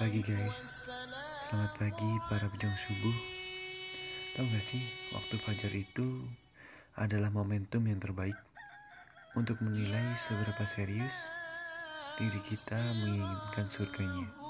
Pagi guys, selamat pagi para pejuang subuh. Tahu gak sih, waktu fajar itu adalah momentum yang terbaik untuk menilai seberapa serius diri kita menginginkan surganya.